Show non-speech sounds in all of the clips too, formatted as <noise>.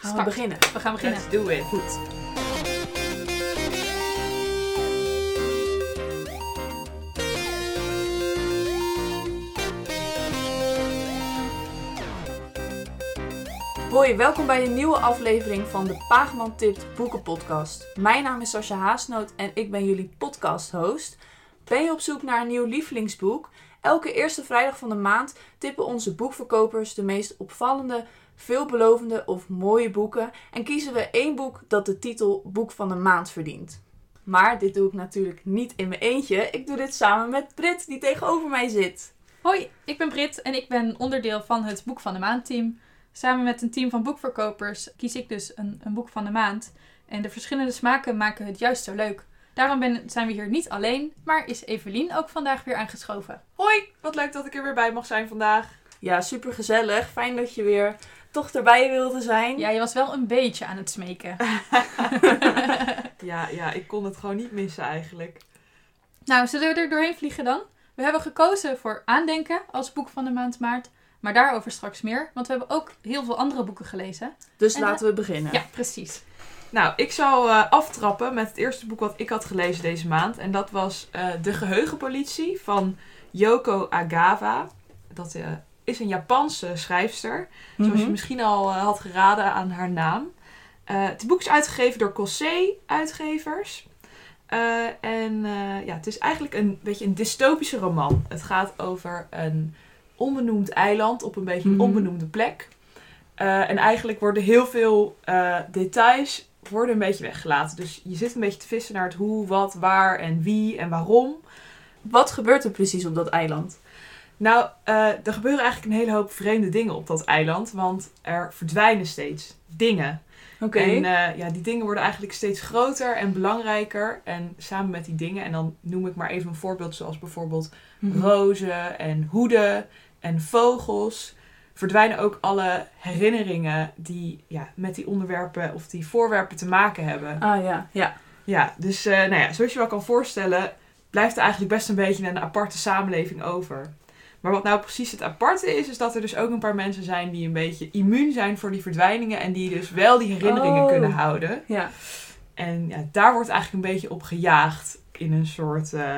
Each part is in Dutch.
Gaan we beginnen? We gaan beginnen. Let's do it. Goed. Hoi, welkom bij een nieuwe aflevering van de Paagman Tipt Boekenpodcast. Mijn naam is Sascha Haasnoot en ik ben jullie podcast-host. Ben je op zoek naar een nieuw lievelingsboek? Elke eerste vrijdag van de maand tippen onze boekverkopers de meest opvallende, veelbelovende of mooie boeken en kiezen we één boek dat de titel Boek van de Maand verdient. Maar dit doe ik natuurlijk niet in mijn eentje. Ik doe dit samen met Brit, die tegenover mij zit. Hoi, ik ben Brit en ik ben onderdeel van het Boek van de Maand team. Samen met een team van boekverkopers kies ik dus een, een boek van de maand. En de verschillende smaken maken het juist zo leuk. Daarom ben, zijn we hier niet alleen, maar is Evelien ook vandaag weer aangeschoven. Hoi, wat leuk dat ik er weer bij mag zijn vandaag. Ja, super gezellig. Fijn dat je weer toch erbij wilde zijn. Ja, je was wel een beetje aan het smeken. <laughs> Ja, ja, ik kon het gewoon niet missen eigenlijk. nou, zullen we er doorheen vliegen dan? We hebben gekozen voor Aandenken als boek van de maand maart. Maar daarover straks meer, want we hebben ook heel veel andere boeken gelezen. Dus En, laten we beginnen. Ja, precies. Nou, ik zal eh, aftrappen met het eerste boek wat ik had gelezen deze maand. En dat was eh, De Geheugenpolitie van Yoko Agawa. Dat eh, is een Japanse schrijfster. Zoals je Mhm. misschien al eh, had geraden aan haar naam. Eh, het boek is uitgegeven door Cossé Uitgevers. Eh, en ja, het is eigenlijk een beetje een dystopische roman. Het gaat over een onbenoemd eiland op een beetje een Mhm. onbenoemde plek. En eigenlijk worden heel veel details worden een beetje weggelaten. Dus je zit een beetje te vissen naar het hoe, wat, waar en wie en waarom. Wat gebeurt er precies op dat eiland? Nou, eh, er gebeuren eigenlijk een hele hoop vreemde dingen op dat eiland. Want er verdwijnen steeds dingen. Oké. En eh, ja, die dingen worden eigenlijk steeds groter en belangrijker. En samen met die dingen, en dan noem ik maar even een voorbeeld zoals bijvoorbeeld Mhm. rozen en hoeden en vogels. Verdwijnen ook alle herinneringen die ja, met die onderwerpen of die voorwerpen te maken hebben. Ah ja, ja. Ja, dus eh, nou ja, zoals je wel kan voorstellen, blijft er eigenlijk best een beetje een aparte samenleving over. Maar wat nou precies het aparte is, is dat er dus ook een paar mensen zijn die een beetje immuun zijn voor die verdwijningen en die dus wel die herinneringen Oh. kunnen houden. Ja. En ja, daar wordt eigenlijk een beetje op gejaagd in een soort. eh,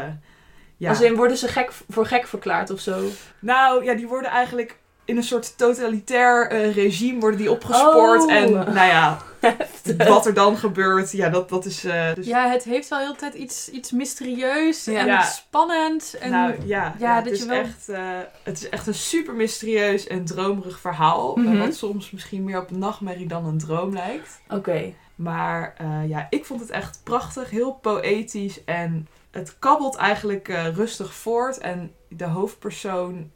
ja. Als in worden ze gek, voor gek verklaard of zo? Nou ja, die worden eigenlijk in een soort totalitair eh, regime worden die opgespoord. Oh. En nou ja, <laughs> wat er dan gebeurt, ja, dat, dat is. eh, dus, Ja, het heeft wel heel de tijd iets, iets mysterieus Ja. en Ja. spannend. En nou ja, ja, het, dat is je wel- echt, eh, het is echt een super mysterieus en dromerig verhaal. Mhm. wat soms misschien meer op een nachtmerrie dan een droom lijkt. Oké. Maar ja, ik vond het echt prachtig, heel poëtisch en het kabbelt eigenlijk rustig voort. En de hoofdpersoon,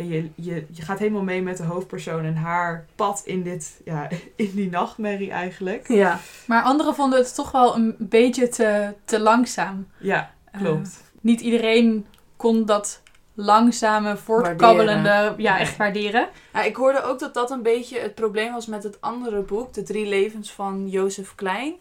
ja, je, je, je gaat helemaal mee met de hoofdpersoon en haar pad in, dit, ja, <laughs> in die nachtmerrie eigenlijk. Ja. Maar anderen vonden het toch wel een beetje te, te langzaam. Ja, klopt. Eh, niet iedereen kon dat langzame, voortkabbelende ja, echt waarderen. ja. Ik hoorde ook dat dat een beetje het probleem was met het andere boek, De Drie Levens van Jozef Klein.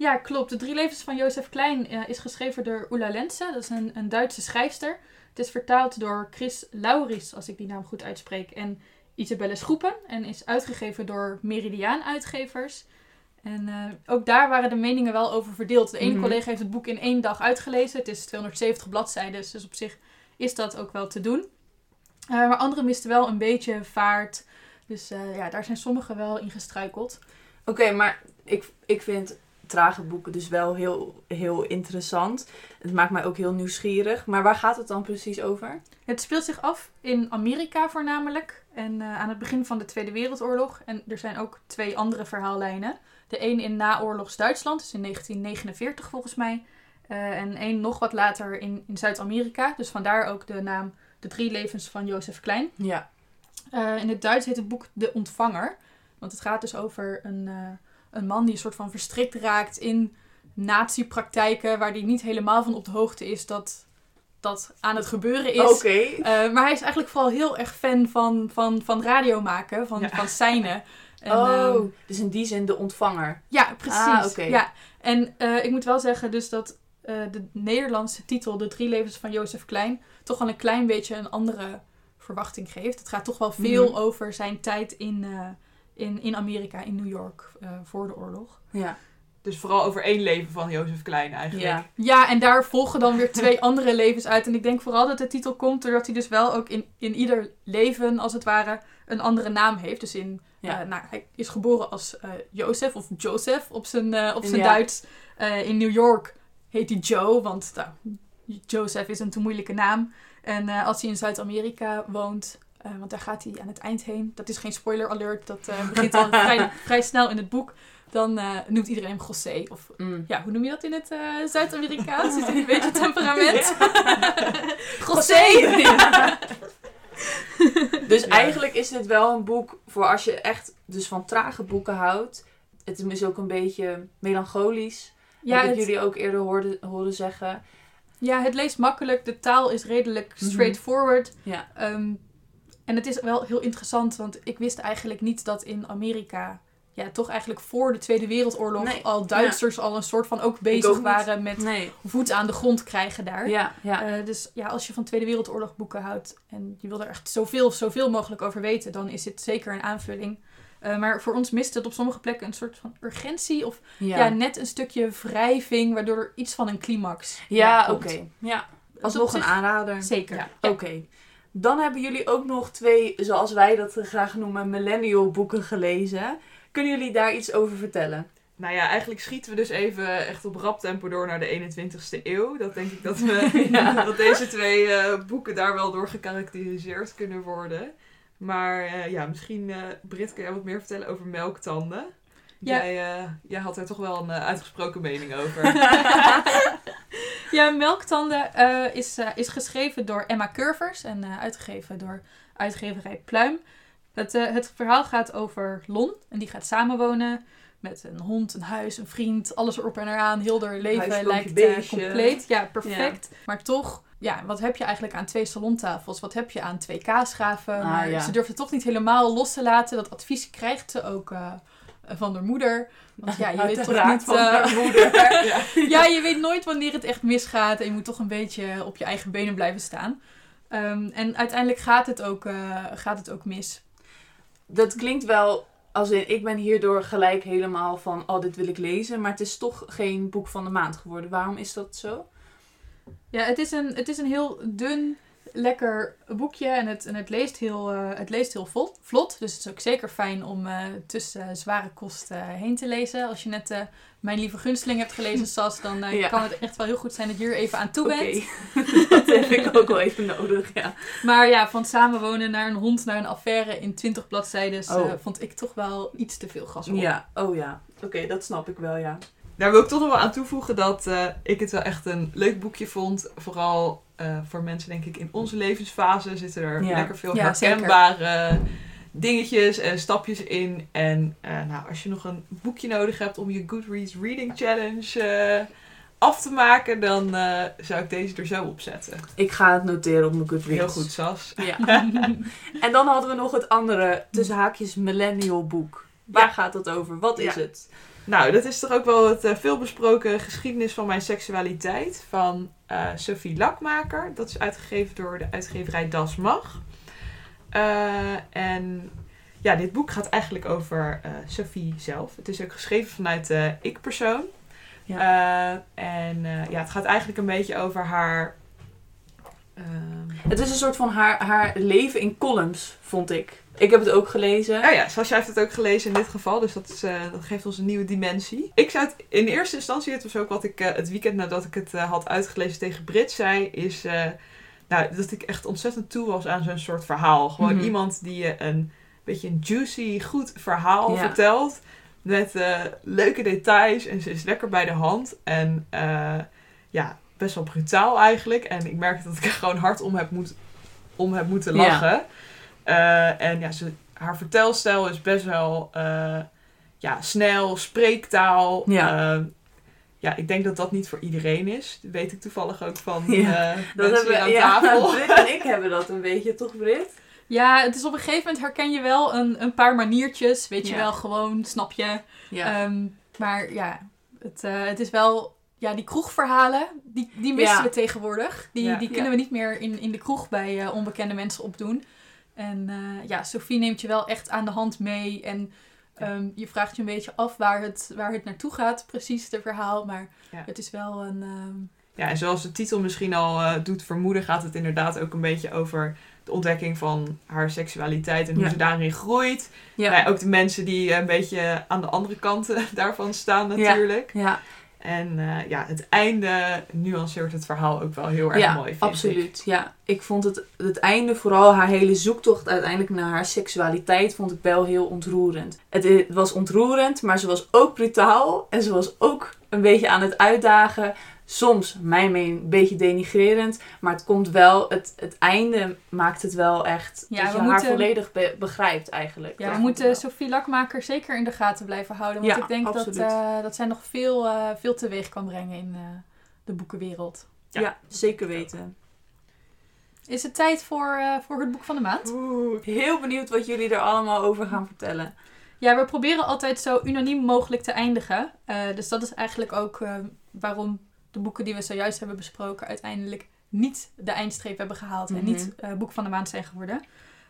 Ja, klopt. De Drie Levens van Jozef Klein eh, is geschreven door Ulla Lenze. Dat is een, een Duitse schrijfster. Het is vertaald door Chris Lauris, als ik die naam goed uitspreek, en Isabelle Schroepen. En is uitgegeven door Meridiaan Uitgevers. En eh, ook daar waren de meningen wel over verdeeld. De ene Mhm. collega heeft het boek in één dag uitgelezen. Het is 270 bladzijden, dus op zich is dat ook wel te doen. Eh, maar anderen misten wel een beetje vaart. Dus ja, daar zijn sommigen wel in gestruikeld. Oké, maar ik, ik vind trage boeken dus wel heel, heel interessant. Het maakt mij ook heel nieuwsgierig. Maar waar gaat het dan precies over? Het speelt zich af in Amerika voornamelijk. En eh, aan het begin van de Tweede Wereldoorlog. En er zijn ook twee andere verhaallijnen. De een in naoorlogs Duitsland, dus in 1949 volgens mij. Eh, en één nog wat later in, in Zuid-Amerika. Dus vandaar ook de naam De Drie Levens van Jozef Klein. Ja. Eh, in het Duits heet het boek De Ontvanger. Want het gaat dus over een, een man die een soort van verstrikt raakt in nazi-praktijken. Waar hij niet helemaal van op de hoogte is dat dat aan het gebeuren is. Eh, maar hij is eigenlijk vooral heel erg fan van, van, van radio maken, van, Ja. van seinen. En, oh, ehm, dus in die zin de ontvanger. ja, precies. Ah, oké. ja. En eh, ik moet wel zeggen dus dat eh, de Nederlandse titel, De Drie Levens van Jozef Klein, toch wel een klein beetje een andere verwachting geeft. Het gaat toch wel veel Mhm. over zijn tijd in, in, in Amerika, in New York, eh, voor de oorlog. Ja. Dus vooral over één leven van Jozef Klein eigenlijk. Ja. Ja, en daar volgen dan weer twee <laughs> andere levens uit. En ik denk vooral dat de titel komt doordat hij dus wel ook in, in ieder leven, als het ware, een andere naam heeft. Dus in, Ja. eh, nou, hij is geboren als eh Jozef of Joseph op zijn, op zijn Ja. Duits. In New York heet hij Joe, want nou, Joseph is een te moeilijke naam. En als hij in Zuid-Amerika woont, eh, want daar gaat hij aan het eind heen. Dat is geen spoiler alert, dat eh, begint al vrij, <laughs> vrij snel in het boek. Dan eh, noemt iedereen hem José. Of Mm. ja, hoe noem je dat in het eh, Zuid-Amerikaans? Is dit een beetje temperament? <laughs> José! <laughs> Dus Ja. eigenlijk is dit wel een boek voor als je echt dus van trage boeken houdt. Het is ook een beetje melancholisch. Ja, ik het, jullie ook eerder hoorden, horen zeggen. ja, het leest makkelijk. De taal is redelijk Mhm. straightforward. Ja. Ehm, en het is wel heel interessant, want ik wist eigenlijk niet dat in Amerika... Ja, toch eigenlijk voor de Tweede Wereldoorlog Nee, al Duitsers al een soort van ook bezig ook waren met Nee. voet aan de grond krijgen daar. Ja, ja. Eh, dus ja, als je van Tweede Wereldoorlog boeken houdt en je wil er echt zoveel, zoveel mogelijk over weten, dan is dit zeker een aanvulling. Eh, maar voor ons mist het op sommige plekken een soort van urgentie of ja. ja. net een stukje wrijving, waardoor er iets van een climax Ja, oké. Ja. Dus Alsnog een aanrader. Zeker. Ja, Ja. Dan hebben jullie ook nog twee, zoals wij dat graag noemen, millennial boeken gelezen. Kunnen jullie daar iets over vertellen? Nou ja, eigenlijk schieten we dus even echt op rap tempo door naar de 21ste eeuw. Dat denk ik dat, we, <laughs> <laughs> Ja. dat deze twee eh, boeken daar wel door gekarakteriseerd kunnen worden. Maar eh, ja, misschien, eh Brit, kan jij wat meer vertellen over melktanden? Ja. Jij, eh, jij had er toch wel een uitgesproken mening over. <laughs> Ja, Melktanden eh, is, eh, is geschreven door Emma Curvers en eh, uitgegeven door uitgeverij Pluim. Het, het verhaal gaat over Lon en die gaat samenwonen met een hond, een huis, een vriend, alles erop en eraan. Heel haar leven lijkt beestje. compleet. Ja, perfect. Maar toch, ja, wat heb je eigenlijk aan twee salontafels? Wat heb je aan twee kaasgraven? Ah, maar ja. ze durft het toch niet helemaal los te laten. Dat advies krijgt ze ook van haar moeder. Want ja, je weet toch niet... van eh, moeder. <laughs> ja. ja, je weet nooit wanneer het echt misgaat. En je moet toch een beetje op je eigen benen blijven staan. Ehm, en uiteindelijk gaat het, ook, eh, gaat het ook mis. Dat klinkt wel als in, ik ben hierdoor gelijk helemaal van, oh, dit wil ik lezen. Maar het is toch geen boek van de maand geworden. Waarom is dat zo? Ja, het is een, het is een heel dun, lekker boekje. En het, en het leest heel, eh, het leest heel vlot, vlot. Dus het is ook zeker fijn om eh, tussen zware kost eh, heen te lezen. Als je net Mijn Lieve Gunsteling hebt gelezen, <laughs> Sas, dan Ja. kan het echt wel heel goed zijn dat je er even aan toe bent. <laughs> dat heb ik ook wel even nodig, ja. Maar ja, van samenwonen naar een hond, naar een affaire in 20 bladzijden Oh. vond ik toch wel iets te veel gas op. Ja, oh ja. Oké, dat snap ik wel, ja. Daar wil ik toch nog wel aan toevoegen dat eh, ik het wel echt een leuk boekje vond. Vooral eh, voor mensen, denk ik, in onze levensfase zitten er Ja. lekker veel Ja, zeker. herkenbare dingetjes en stapjes in. En eh, nou, als je nog een boekje nodig hebt om je Goodreads Reading Challenge af te maken, dan zou ik deze er zo op zetten. Ik ga het noteren op mijn Goodreads. Heel goed, Sas. Ja. <laughs> en dan hadden we nog het andere, tussen haakjes, millennial boek. Waar Ja. gaat het over? Wat is het? Nou, dat is toch ook wel het eh, veelbesproken geschiedenis van mijn seksualiteit van eh, Sophie Lakmaker. Dat is uitgegeven door de uitgeverij Das Mag. Eh, en ja, dit boek gaat eigenlijk over Sophie zelf. Het is ook geschreven vanuit de ik-persoon. En ja, het gaat eigenlijk een beetje over haar... ehm, Het is een soort van haar, haar leven in columns, vond ik. Ik heb het ook gelezen. Oh ja, Sascha heeft het ook gelezen in dit geval, dus dat, is, eh, dat geeft ons een nieuwe dimensie. Ik zou het in eerste instantie, het was ook wat ik eh, het weekend nadat ik het eh, had uitgelezen tegen Brit zei, is nou, dat ik echt ontzettend toe was aan zo'n soort verhaal. Gewoon Mhm. iemand die je een beetje een juicy, goed verhaal Ja. vertelt. Met leuke details en ze is lekker bij de hand. En ja, best wel brutaal eigenlijk. En ik merkte dat ik er gewoon hard om heb, moet, om heb moeten Ja. Eh, en ja, ze, haar vertelstijl is best wel eh, ja, snel, spreektaal. Ja. Eh, ja, ik denk dat dat niet voor iedereen is. Dat weet ik toevallig ook van Ja, eh Dat mensen hebben hier aan ja, tafel. <laughs> Brit en ik hebben dat een beetje, toch Brit? Ja, het is op een gegeven moment herken je wel een, een paar maniertjes. Weet je Ja. wel, gewoon, snap je. Ja. Ehm, maar ja, het, eh, het is wel... Ja, die kroegverhalen, die, die missen Ja. we tegenwoordig. Die, Ja. die kunnen Ja. we niet meer in, in de kroeg bij eh, onbekende mensen opdoen. En eh, ja, Sophie neemt je wel echt aan de hand mee. En Ja. Ehm, je vraagt je een beetje af waar het, waar het naartoe gaat, precies, de verhaal. Maar Ja. het is wel een... ehm, Ja, en zoals de titel misschien al eh, doet vermoeden, gaat het inderdaad ook een beetje over de ontdekking van haar seksualiteit en hoe Ja. ze daarin groeit. Ja. Nou ja, ook de mensen die een beetje aan de andere kanten daarvan staan natuurlijk. ja. En eh, ja, het einde nuanceert het verhaal ook wel heel erg ja, mooi, vind absoluut. ik. Ja, ik vond het, het einde, vooral haar hele zoektocht uiteindelijk naar haar seksualiteit, vond ik wel heel ontroerend. Het, i- was ontroerend, maar ze was ook brutaal en ze was ook een beetje aan het uitdagen. Soms, mijn mening, een beetje denigrerend, maar het komt wel, het, het einde maakt het wel echt Ja, dat je we haar moeten- volledig be- begrijpt eigenlijk. Ja, Dat we moeten wel. Sophie Lakmaker zeker in de gaten blijven houden. Want Ja, ik denk dat, eh, dat zij nog veel, eh, veel teweeg kan brengen in eh, de boekenwereld. Ja. Ja, zeker weten. Is het tijd voor, eh, voor het boek van de maand? Oeh, heel benieuwd wat jullie er allemaal over gaan vertellen. Ja, we proberen altijd zo unaniem mogelijk te eindigen. Eh, dus dat is eigenlijk ook eh, waarom de boeken die we zojuist hebben besproken uiteindelijk niet de eindstreep hebben gehaald en niet eh, boek van de maand zijn geworden.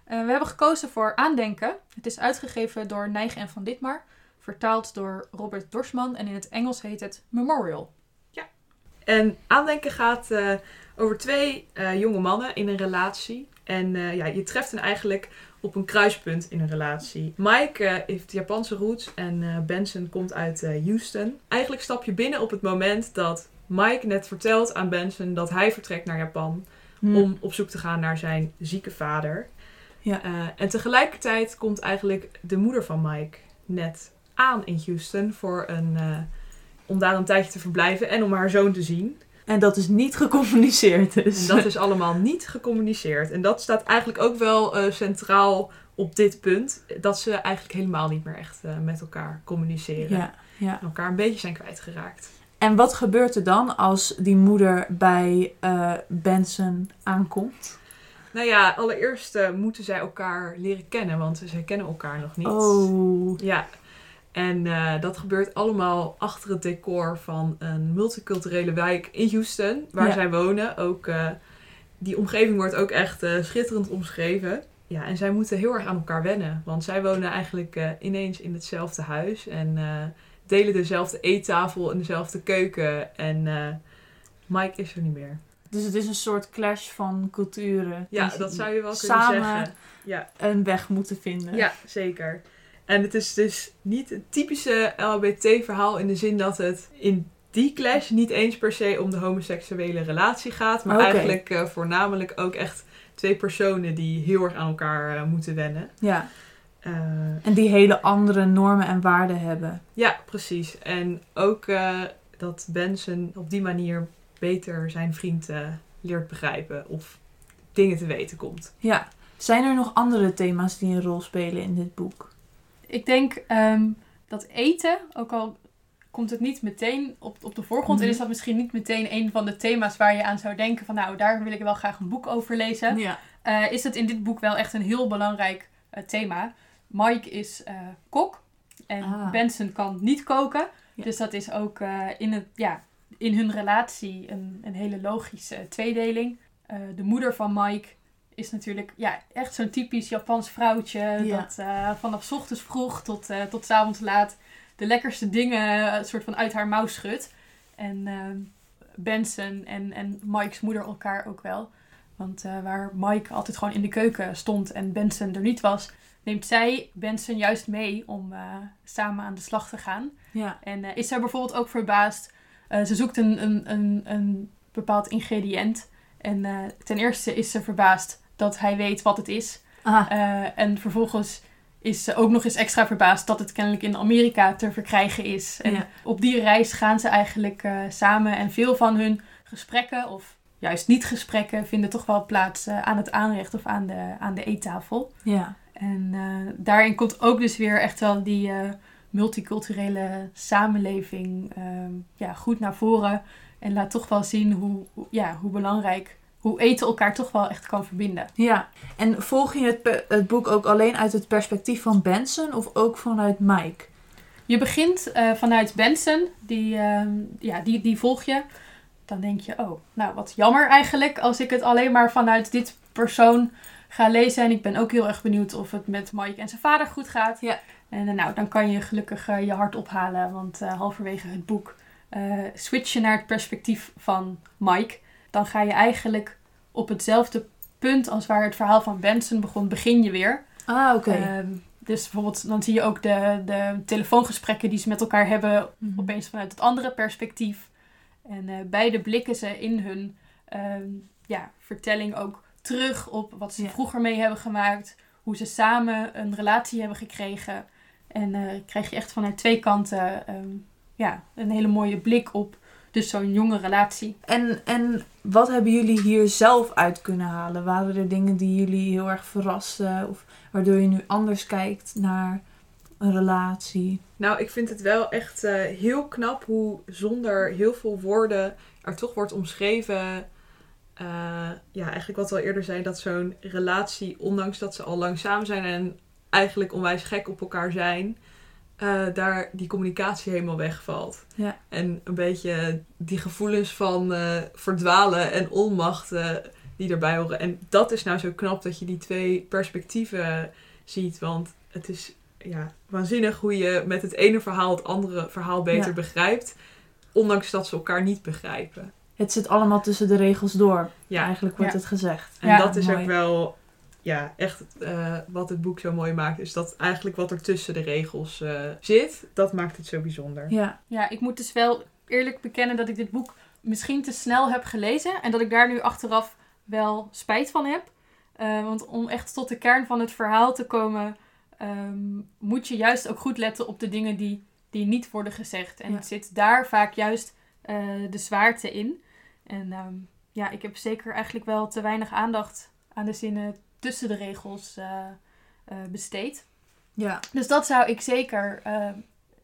Eh, we hebben gekozen voor Aandenken. Het is uitgegeven door Nijgen en Van Ditmar, vertaald door Robert Dorsman en in het Engels heet het Memorial. En aandenken gaat eh, over twee jonge mannen in een relatie. En ja, je treft hen eigenlijk op een kruispunt in een relatie. Mike heeft Japanse roots en Benson komt uit Houston. Eigenlijk stap je binnen op het moment dat Mike net vertelt aan Benson dat hij vertrekt naar Japan om op zoek te gaan naar zijn zieke vader. Ja. Eh, en tegelijkertijd komt eigenlijk de moeder van Mike net aan in Houston voor een, eh, om daar een tijdje te verblijven en om haar zoon te zien. En dat is niet gecommuniceerd dus. En dat is allemaal niet gecommuniceerd. En dat staat eigenlijk ook wel eh, centraal op dit punt. Dat ze eigenlijk helemaal niet meer echt met elkaar communiceren. ja, ja. En elkaar een beetje zijn kwijtgeraakt. En wat gebeurt er dan als die moeder bij eh, Benson aankomt? Nou ja, allereerst eh, moeten zij elkaar leren kennen. Want zij kennen elkaar nog niet. Oh. Ja. En eh, dat gebeurt allemaal achter het decor van een multiculturele wijk in Houston, waar Ja. zij wonen. Ook die omgeving wordt ook echt schitterend omschreven. Ja, en zij moeten heel erg aan elkaar wennen, want zij wonen eigenlijk ineens in hetzelfde huis en delen dezelfde eettafel en dezelfde keuken. En eh, Mike is er niet meer. Dus het is een soort clash van culturen. Ja, dat zou je wel kunnen zeggen. Ja. een weg moeten vinden. Ja, zeker. En het is dus niet het typische LHBT-verhaal in de zin dat het in die clash niet eens per se om de homoseksuele relatie gaat, maar eigenlijk eh, voornamelijk ook echt twee personen die heel erg aan elkaar eh, moeten wennen. Ja. Eh, En die hele andere normen en waarden hebben. ja, precies. En ook eh, dat Benson op die manier beter zijn vriend eh, leert begrijpen of dingen te weten komt. Ja. Zijn er nog andere thema's die een rol spelen in dit boek? Ik denk ehm, dat eten, ook al komt het niet meteen op, op de voorgrond, Mhm. en is dat misschien niet meteen een van de thema's waar je aan zou denken van nou, daar wil ik wel graag een boek over lezen. Ja. eh, is het in dit boek wel echt een heel belangrijk thema. Mike is eh, kok en Ah. Benson kan niet koken. Ja. Dus dat is ook eh, in, het, ja, in hun relatie een, een hele logische tweedeling. Eh, de moeder van Mike is natuurlijk ja, echt zo'n typisch Japans vrouwtje. Ja. Dat vanaf ochtends vroeg tot, tot 's avonds laat de lekkerste dingen soort van uit haar mouw schudt. En Benson en, en Mike's moeder elkaar ook wel. Want waar Mike altijd gewoon in de keuken stond en Benson er niet was, neemt zij Benson juist mee om eh, samen aan de slag te gaan. Ja. En eh, is zij bijvoorbeeld ook verbaasd. eh, ze zoekt een, een, een, een bepaald ingrediënt. En ten eerste is ze verbaasd dat hij weet wat het is. En vervolgens is ze ook nog eens extra verbaasd dat het kennelijk in Amerika te verkrijgen is. En Ja. op die reis gaan ze eigenlijk samen. En veel van hun gesprekken, of juist niet gesprekken, vinden toch wel plaats aan het aanrecht of aan de, aan de eettafel. Ja. En eh, daarin komt ook dus weer echt wel die eh, multiculturele samenleving ehm, ja, goed naar voren. En laat toch wel zien hoe, ja, hoe belangrijk, hoe eten elkaar toch wel echt kan verbinden. Ja. En volg je het, het boek ook alleen uit het perspectief van Benson of ook vanuit Mike? Je begint eh, vanuit Benson, die, ehm, ja, die, die volg je. Dan denk je, oh, nou wat jammer eigenlijk als ik het alleen maar vanuit dit persoon ga lezen. En ik ben ook heel erg benieuwd of het met Mike en zijn vader goed gaat. Ja. En eh, nou, dan kan je gelukkig eh, je hart ophalen, want eh, halverwege het boek eh switch je naar het perspectief van Mike. Dan ga je eigenlijk op hetzelfde punt als waar het verhaal van Benson begon, begin je weer. Ah, oké. Ehm, dus bijvoorbeeld, dan zie je ook de, de telefoongesprekken die ze met elkaar hebben, Mhm. opeens vanuit het andere perspectief. En beide blikken ze in hun ehm, ja, vertelling ook terug op wat ze Ja. vroeger mee hebben gemaakt, hoe ze samen een relatie hebben gekregen. En eh, krijg je echt vanuit twee kanten ehm, ja, een hele mooie blik op dus zo'n jonge relatie. En, en wat hebben jullie hier zelf uit kunnen halen? Waren er dingen die jullie heel erg verrasten? Of waardoor je nu anders kijkt naar een relatie? Nou, ik vind het wel echt eh, heel knap hoe zonder heel veel woorden er toch wordt omschreven. Eh, ja, eigenlijk wat we al eerder zei, dat zo'n relatie, ondanks dat ze al lang samen zijn en eigenlijk onwijs gek op elkaar zijn, eh, daar die communicatie helemaal wegvalt. Ja. En een beetje die gevoelens van eh, verdwalen en onmacht die erbij horen. En dat is nou zo knap dat je die twee perspectieven ziet, want het is ja, waanzinnig hoe je met het ene verhaal het andere verhaal beter Ja. begrijpt. Ondanks dat ze elkaar niet begrijpen. Het zit allemaal tussen de regels door. Ja, Eigenlijk wordt Ja. het gezegd. en Ja, dat is mooi. ook wel ja, echt eh, wat het boek zo mooi maakt. Is dat eigenlijk wat er tussen de regels eh, zit, dat maakt het zo bijzonder. Ja, Ja, ik moet dus wel eerlijk bekennen dat ik dit boek misschien te snel heb gelezen. En dat ik daar nu achteraf wel spijt van heb. Eh, want om echt tot de kern van het verhaal te komen, ehm, moet je juist ook goed letten op de dingen die, die niet worden gezegd. En Ja. het zit daar vaak juist eh, de zwaarte in. En ehm, ja, ik heb zeker eigenlijk wel te weinig aandacht aan de zinnen tussen de regels eh, eh, besteed. ja, Dus dat zou ik zeker eh,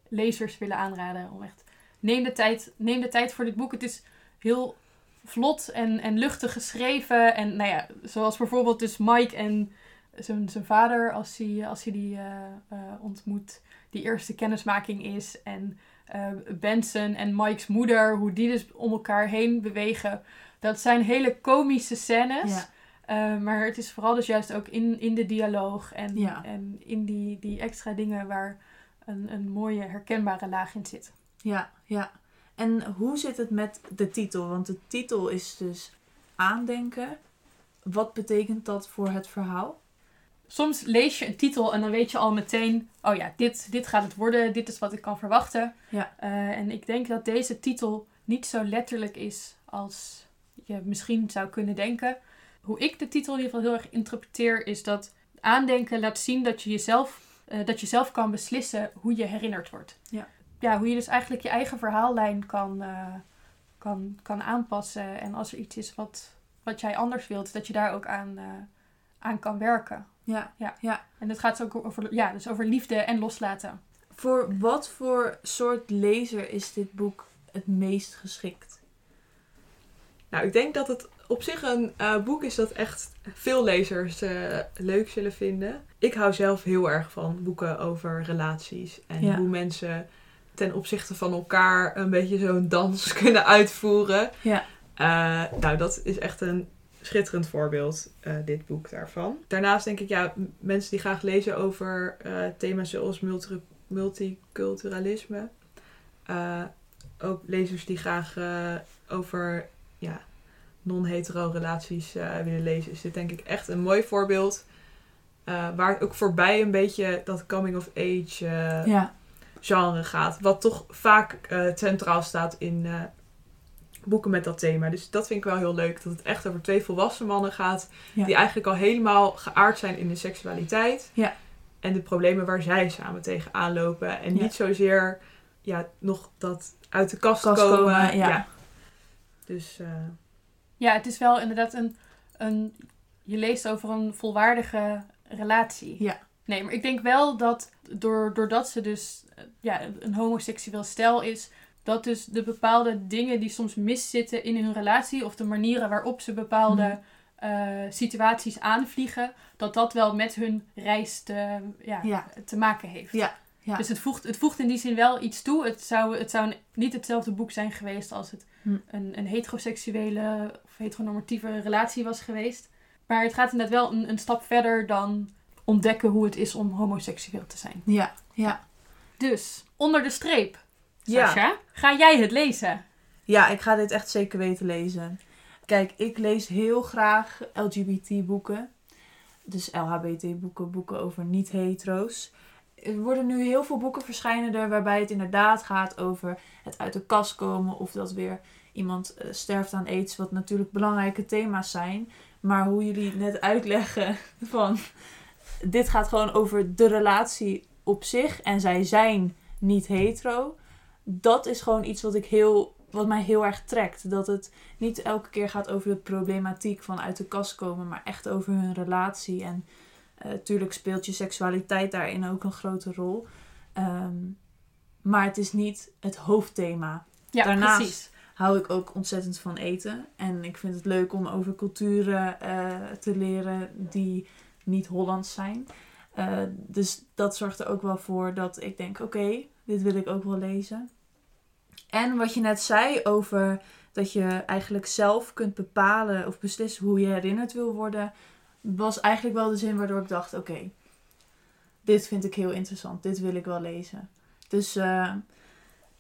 lezers willen aanraden. Om echt, neem, de tijd, neem de tijd voor dit boek. Het is heel vlot en, en luchtig geschreven. En nou ja, zoals bijvoorbeeld dus Mike en zijn, zijn vader, als hij, als hij die eh, eh, ontmoet, die eerste kennismaking is. En eh, Benson en Mike's moeder, hoe die dus om elkaar heen bewegen. Dat zijn hele komische scènes. ja. Uh, maar het is vooral dus juist ook in, in de dialoog en, Ja. en in die, die extra dingen waar een, een mooie herkenbare laag in zit. Ja, ja. En hoe zit het met de titel? Want de titel is dus aandenken. Wat betekent dat voor het verhaal? Soms lees je een titel en dan weet je al meteen, oh ja, dit, dit gaat het worden, dit is wat ik kan verwachten. Ja. Uh, en ik denk dat deze titel niet zo letterlijk is als je misschien zou kunnen denken. Hoe ik de titel in ieder geval heel erg interpreteer, is dat aandenken laat zien dat je jezelf, uh, dat je zelf kan beslissen hoe je herinnerd wordt. Ja. ja, hoe je dus eigenlijk je eigen verhaallijn kan, uh, kan, kan aanpassen. En als er iets is wat, wat jij anders wilt, dat je daar ook aan, aan kan werken. Ja, Ja. ja. En het gaat ook over, ja, dus over liefde en loslaten. Voor wat voor soort lezer is dit boek het meest geschikt? Nou, ik denk dat het op zich een uh, boek is dat echt veel lezers uh, leuk zullen vinden. Ik hou zelf heel erg van boeken over relaties en Ja. hoe mensen ten opzichte van elkaar een beetje zo'n dans <laughs> kunnen uitvoeren. Ja. Uh, nou, dat is echt een schitterend voorbeeld, uh, dit boek daarvan. Daarnaast denk ik, ja, mensen die graag lezen over uh, thema's zoals multi multiculturalisme. Uh, ook lezers die graag over ja, non-hetero relaties willen lezen, is dit denk ik echt een mooi voorbeeld. Waar het ook voorbij een beetje dat coming-of-age uh, Ja. genre gaat. Wat toch vaak centraal staat in boeken met dat thema. Dus dat vind ik wel heel leuk. Dat het echt over twee volwassen mannen gaat. Ja. Die eigenlijk al helemaal geaard zijn in de seksualiteit. Ja. En de problemen waar zij samen tegenaan lopen. En Ja. niet zozeer ja, nog dat uit de kast, Kast komen. komen, ja. Dus uh, Ja, het is wel inderdaad een, een. Je leest over een volwaardige relatie. Ja. Nee, maar ik denk wel dat door, doordat ze dus eh, ja, een homoseksueel stel is, dat dus de bepaalde dingen die soms miszitten in hun relatie of de manieren waarop ze bepaalde Mhm. uh, situaties aanvliegen, dat dat wel met hun reis te, ja, Ja. te maken heeft. Ja, ja. Dus het voegt, het voegt in die zin wel iets toe. Het zou, het zou niet hetzelfde boek zijn geweest als het Hm. een, een heteroseksuele of heteronormatieve relatie was geweest. Maar het gaat inderdaad wel een, een stap verder dan ontdekken hoe het is om homoseksueel te zijn. Ja, Ja. Dus, onder de streep. Ja. Sascha, ga jij het lezen? Ja, ik ga dit echt zeker weten lezen. Kijk, ik lees heel graag LGBT-boeken. Dus LHBT-boeken, boeken over niet-hetero's. Er worden nu heel veel boeken verschijnen er waarbij het inderdaad gaat over het uit de kast komen. Of dat weer iemand eh, sterft aan aids, wat natuurlijk belangrijke thema's zijn. Maar hoe jullie net uitleggen <laughs> van... Dit gaat gewoon over de relatie op zich. En zij zijn niet hetero. Dat is gewoon iets wat ik heel wat mij heel erg trekt. Dat het niet elke keer gaat over de problematiek van uit de kast komen, maar echt over hun relatie. En natuurlijk speelt je seksualiteit daarin ook een grote rol. Ehm, maar het is niet het hoofdthema. Ja, Daarnaast precies. hou ik ook ontzettend van eten. En ik vind het leuk om over culturen eh, te leren die niet Hollands zijn. Eh, dus dat zorgt er ook wel voor dat ik denk: oké, dit wil ik ook wel lezen. En wat je net zei over dat je eigenlijk zelf kunt bepalen of beslissen hoe je herinnerd wil worden, was eigenlijk wel de zin waardoor ik dacht: oké, dit vind ik heel interessant, dit wil ik wel lezen. Dus eh,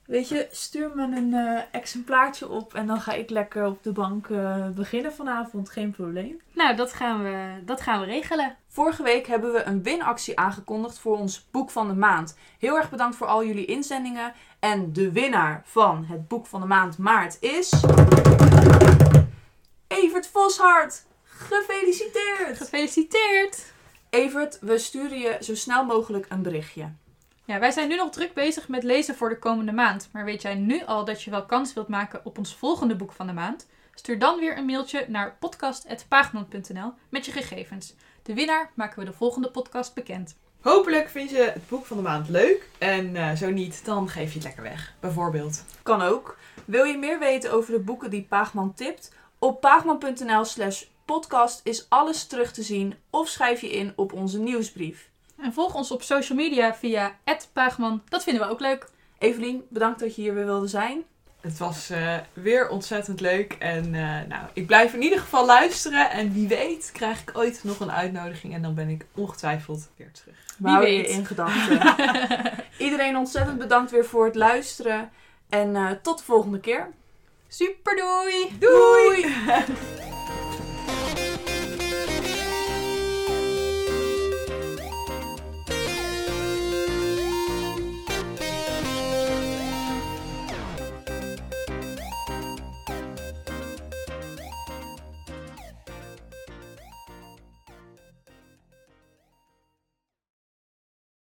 weet je, stuur me een eh, exemplaartje op en dan ga ik lekker op de bank eh, beginnen vanavond, geen probleem. Nou, dat gaan, we, dat gaan we regelen. Vorige week hebben we een winactie aangekondigd voor ons boek van de maand. Heel erg bedankt voor al jullie inzendingen. En de winnaar van het boek van de maand maart is. Evert Voshart. Gefeliciteerd! Gefeliciteerd! Evert, we sturen je zo snel mogelijk een berichtje. Ja, wij zijn nu nog druk bezig met lezen voor de komende maand. Maar weet jij nu al dat je wel kans wilt maken op ons volgende boek van de maand? Stuur dan weer een mailtje naar podcast.paagman.nl met je gegevens. De winnaar maken we de volgende podcast bekend. Hopelijk vind je het boek van de maand leuk. En eh, zo niet, dan geef je het lekker weg. Bijvoorbeeld. Kan ook. Wil je meer weten over de boeken die Paagman tipt? Op paagman.nl slash podcast is alles terug te zien of schrijf je in op onze nieuwsbrief. En volg ons op social media via @paagman. Dat vinden we ook leuk. Evelien, bedankt dat je hier weer wilde zijn. Het was eh, weer ontzettend leuk. En eh, nou, ik blijf in ieder geval luisteren. En wie weet krijg ik ooit nog een uitnodiging. En dan ben ik ongetwijfeld weer terug. We houden je weet. in gedachten. <laughs> Iedereen ontzettend bedankt weer voor het luisteren. En eh, tot de volgende keer. Super doei! Doei! <laughs>